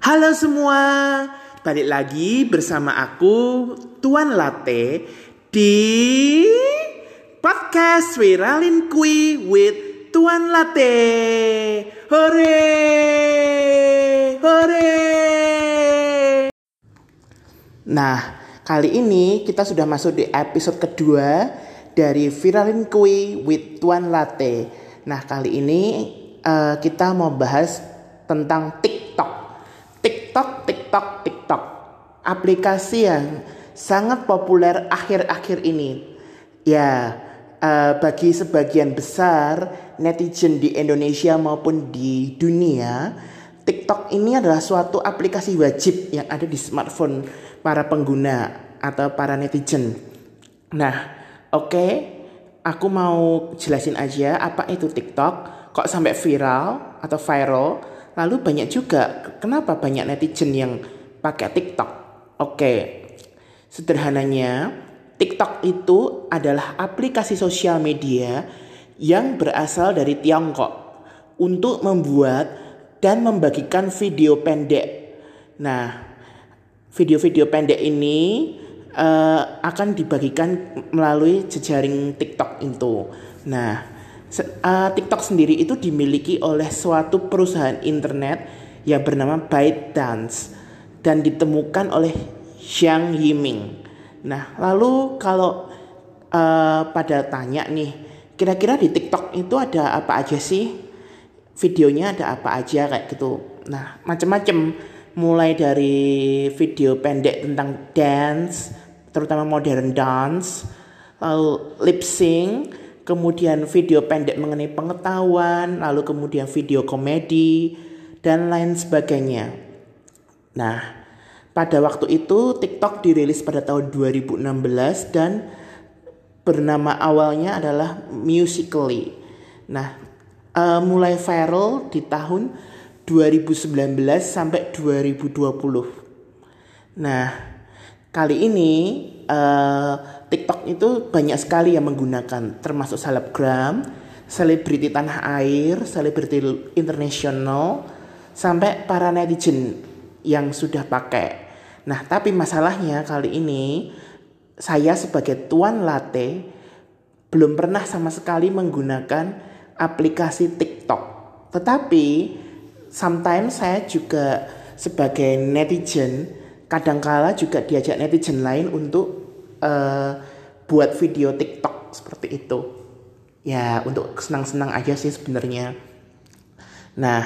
Halo semua, balik lagi bersama aku Tuan Latte di podcast Viralin Kui with Tuan Latte. Hore, hore. Nah, kali ini kita sudah masuk di episode kedua dari Viralin Kui with Tuan Latte. Nah, kali ini uh, kita mau bahas tentang TikTok. TikTok, TikTok, TikTok. Aplikasi yang sangat populer akhir-akhir ini. Ya, uh, bagi sebagian besar netizen di Indonesia maupun di dunia, TikTok ini adalah suatu aplikasi wajib yang ada di smartphone para pengguna atau para netizen. Nah, oke, okay, aku mau jelasin aja apa itu TikTok, kok sampai viral atau viral Lalu banyak juga kenapa banyak netizen yang pakai TikTok? Oke. Sederhananya, TikTok itu adalah aplikasi sosial media yang berasal dari Tiongkok untuk membuat dan membagikan video pendek. Nah, video-video pendek ini uh, akan dibagikan melalui jejaring TikTok itu. Nah, uh, TikTok sendiri itu dimiliki oleh suatu perusahaan internet yang bernama ByteDance dan ditemukan oleh Xiang Yiming. Nah, lalu kalau uh, pada tanya nih, kira-kira di TikTok itu ada apa aja sih? Videonya ada apa aja kayak gitu. Nah, macam-macam mulai dari video pendek tentang dance, terutama modern dance, lalu lip sync, kemudian video pendek mengenai pengetahuan, lalu kemudian video komedi, dan lain sebagainya. Nah, pada waktu itu TikTok dirilis pada tahun 2016 dan bernama awalnya adalah Musically. Nah, uh, mulai viral di tahun 2019 sampai 2020. Nah, kali ini uh, TikTok itu banyak sekali yang menggunakan termasuk selebgram, selebriti tanah air, selebriti internasional, sampai para netizen yang sudah pakai. Nah, tapi masalahnya kali ini saya sebagai tuan latte belum pernah sama sekali menggunakan aplikasi TikTok. Tetapi sometimes saya juga sebagai netizen kadangkala juga diajak netizen lain untuk uh, buat video TikTok seperti itu. Ya, untuk senang-senang aja sih sebenarnya. Nah,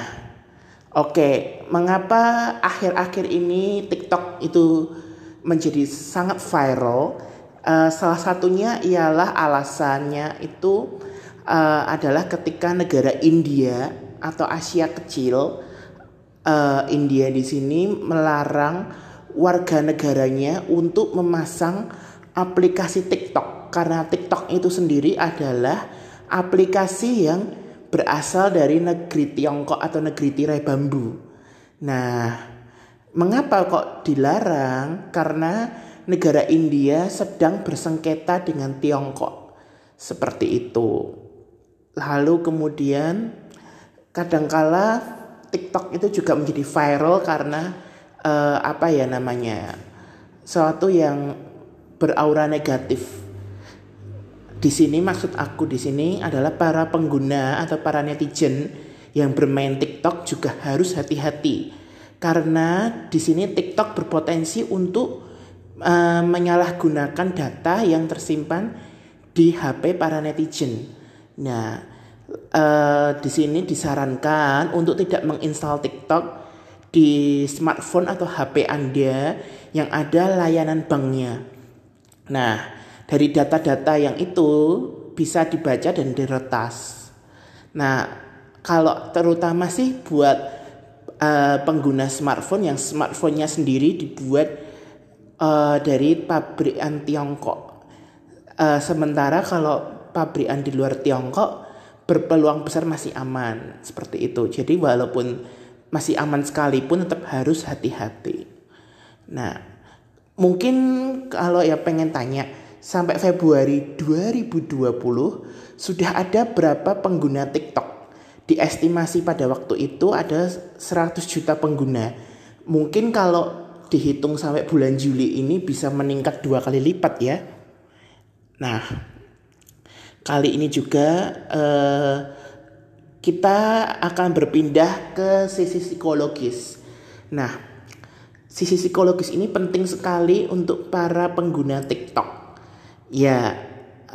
oke, okay. mengapa akhir-akhir ini TikTok itu menjadi sangat viral? Uh, salah satunya ialah alasannya itu uh, adalah ketika negara India atau Asia kecil, uh, India di sini melarang warga negaranya untuk memasang aplikasi TikTok karena TikTok itu sendiri adalah aplikasi yang berasal dari negeri Tiongkok atau negeri tirai bambu. Nah, mengapa kok dilarang? Karena negara India sedang bersengketa dengan Tiongkok. Seperti itu. Lalu kemudian kadangkala TikTok itu juga menjadi viral karena uh, apa ya namanya? Suatu yang beraura negatif. Di sini maksud aku di sini adalah para pengguna atau para netizen yang bermain TikTok juga harus hati-hati karena di sini TikTok berpotensi untuk uh, menyalahgunakan data yang tersimpan di HP para netizen. Nah, uh, di sini disarankan untuk tidak menginstal TikTok di smartphone atau HP Anda yang ada layanan banknya. Nah, dari data-data yang itu bisa dibaca dan diretas. Nah, kalau terutama sih buat uh, pengguna smartphone yang smartphone-nya sendiri dibuat uh, dari pabrikan Tiongkok. Uh, sementara kalau pabrikan di luar Tiongkok berpeluang besar masih aman seperti itu. Jadi walaupun masih aman sekalipun tetap harus hati-hati. Nah, Mungkin kalau ya pengen tanya, sampai Februari 2020 sudah ada berapa pengguna TikTok? Diestimasi pada waktu itu ada 100 juta pengguna. mungkin kalau dihitung sampai bulan Juli ini bisa meningkat dua kali lipat ya. Nah, kali ini juga uh, kita akan berpindah ke sisi psikologis. Nah, sisi psikologis ini penting sekali untuk para pengguna TikTok. Ya,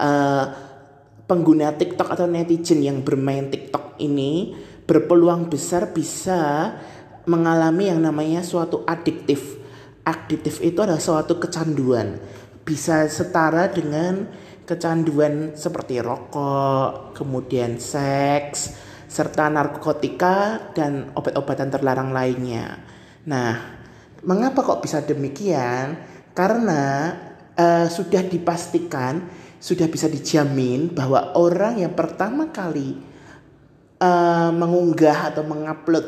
uh, pengguna TikTok atau netizen yang bermain TikTok ini berpeluang besar bisa mengalami yang namanya suatu adiktif adiktif itu adalah suatu kecanduan. Bisa setara dengan kecanduan seperti rokok, kemudian seks, serta narkotika dan obat-obatan terlarang lainnya. Nah, mengapa kok bisa demikian? Karena uh, sudah dipastikan, sudah bisa dijamin bahwa orang yang pertama kali uh, mengunggah atau mengupload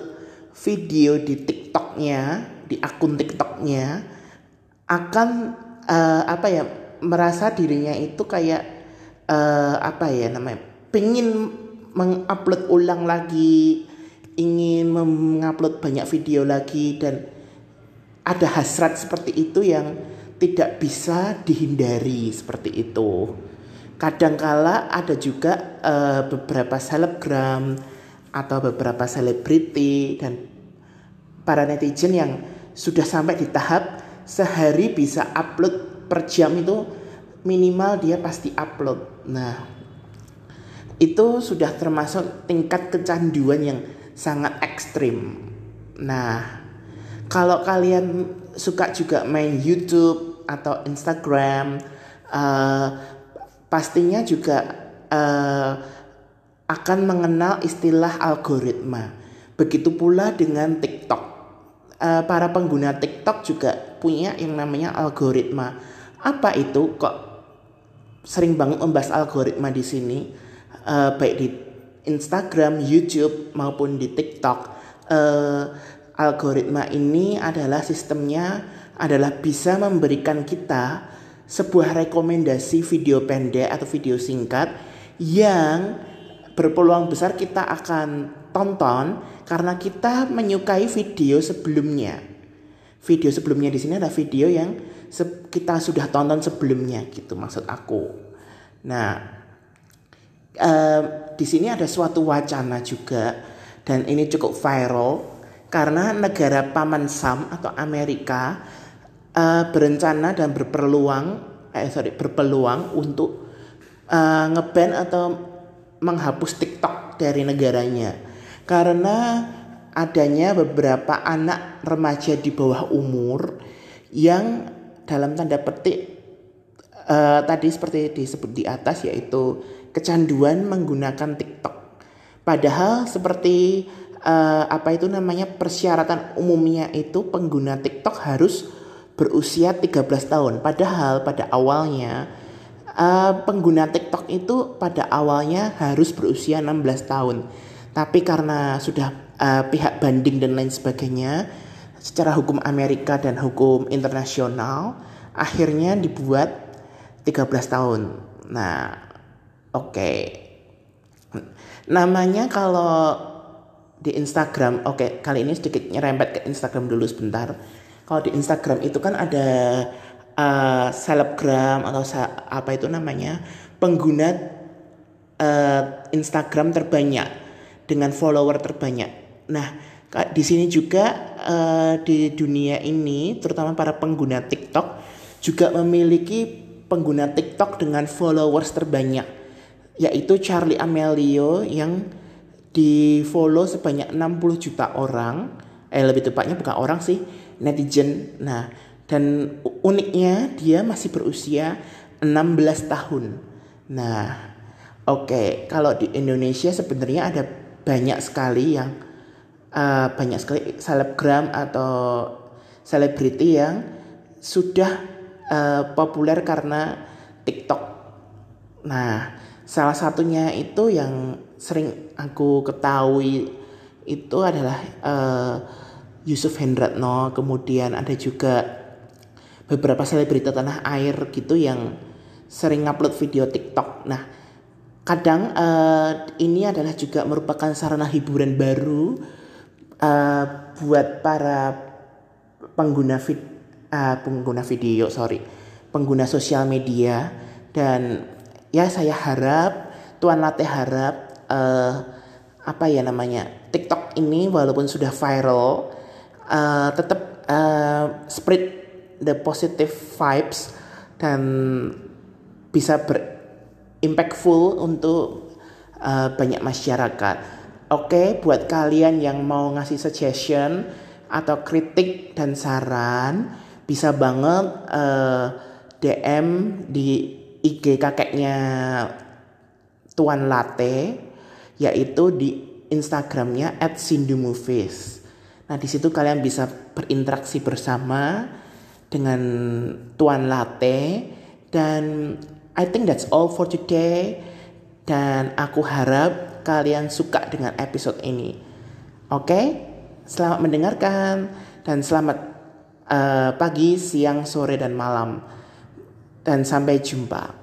video di TikToknya di akun TikToknya akan uh, apa ya merasa dirinya itu kayak uh, apa ya namanya pengen mengupload ulang lagi ingin mengupload banyak video lagi dan ada hasrat seperti itu yang tidak bisa dihindari seperti itu. Kadangkala ada juga uh, beberapa selebgram atau beberapa selebriti dan para netizen yang sudah sampai di tahap sehari bisa upload per jam itu minimal dia pasti upload. Nah, itu sudah termasuk tingkat kecanduan yang sangat ekstrim. Nah, kalau kalian suka juga main YouTube atau Instagram, uh, pastinya juga uh, akan mengenal istilah algoritma. Begitu pula dengan TikTok uh, para pengguna TikTok juga punya yang namanya algoritma. Apa itu? Kok sering banget membahas algoritma di sini, uh, baik di Instagram, YouTube maupun di TikTok. Uh, algoritma ini adalah sistemnya adalah bisa memberikan kita sebuah rekomendasi video pendek atau video singkat yang berpeluang besar kita akan tonton karena kita menyukai video sebelumnya. Video sebelumnya di sini adalah video yang kita sudah tonton sebelumnya gitu maksud aku. Nah, uh, di sini ada suatu wacana juga dan ini cukup viral karena negara paman Sam atau Amerika uh, berencana dan berpeluang eh sorry berpeluang untuk uh, ngeban atau menghapus TikTok dari negaranya karena adanya beberapa anak remaja di bawah umur yang dalam tanda petik uh, tadi seperti disebut di atas yaitu kecanduan menggunakan TikTok. Padahal seperti uh, apa itu namanya persyaratan umumnya itu pengguna TikTok harus berusia 13 tahun. Padahal pada awalnya uh, pengguna TikTok itu pada awalnya harus berusia 16 tahun. Tapi karena sudah uh, pihak banding dan lain sebagainya, secara hukum Amerika dan hukum internasional, akhirnya dibuat 13 tahun. Nah, oke. Okay. Namanya kalau di Instagram, oke, okay, kali ini sedikit nyerempet ke Instagram dulu sebentar. Kalau di Instagram itu kan ada uh, selebgram atau apa itu namanya pengguna uh, Instagram terbanyak dengan follower terbanyak. Nah, di sini juga uh, di dunia ini, terutama para pengguna TikTok juga memiliki pengguna TikTok dengan followers terbanyak, yaitu Charlie Amelio yang di follow sebanyak 60 juta orang, eh lebih tepatnya bukan orang sih, netizen. Nah, dan uniknya dia masih berusia 16 tahun. Nah, oke, okay, kalau di Indonesia sebenarnya ada banyak sekali yang uh, banyak sekali selebgram atau selebriti yang sudah uh, populer karena TikTok. Nah, salah satunya itu yang sering aku ketahui itu adalah uh, Yusuf Hendratno, kemudian ada juga beberapa selebriti tanah air gitu yang sering upload video TikTok. Nah, kadang uh, ini adalah juga merupakan sarana hiburan baru uh, buat para pengguna vid uh, pengguna video sorry pengguna sosial media dan ya saya harap Tuan Latte harap uh, apa ya namanya TikTok ini walaupun sudah viral uh, tetap uh, spread the positive vibes dan bisa berimpactful untuk uh, banyak masyarakat. Oke, okay, buat kalian yang mau ngasih suggestion atau kritik dan saran bisa banget uh, DM di IG kakeknya Tuan Latte yaitu di Instagramnya @sindumovies. Nah di situ kalian bisa berinteraksi bersama dengan Tuan Latte dan I think that's all for today dan aku harap kalian suka dengan episode ini. Oke, okay? selamat mendengarkan dan selamat uh, pagi, siang, sore dan malam dan sampai jumpa.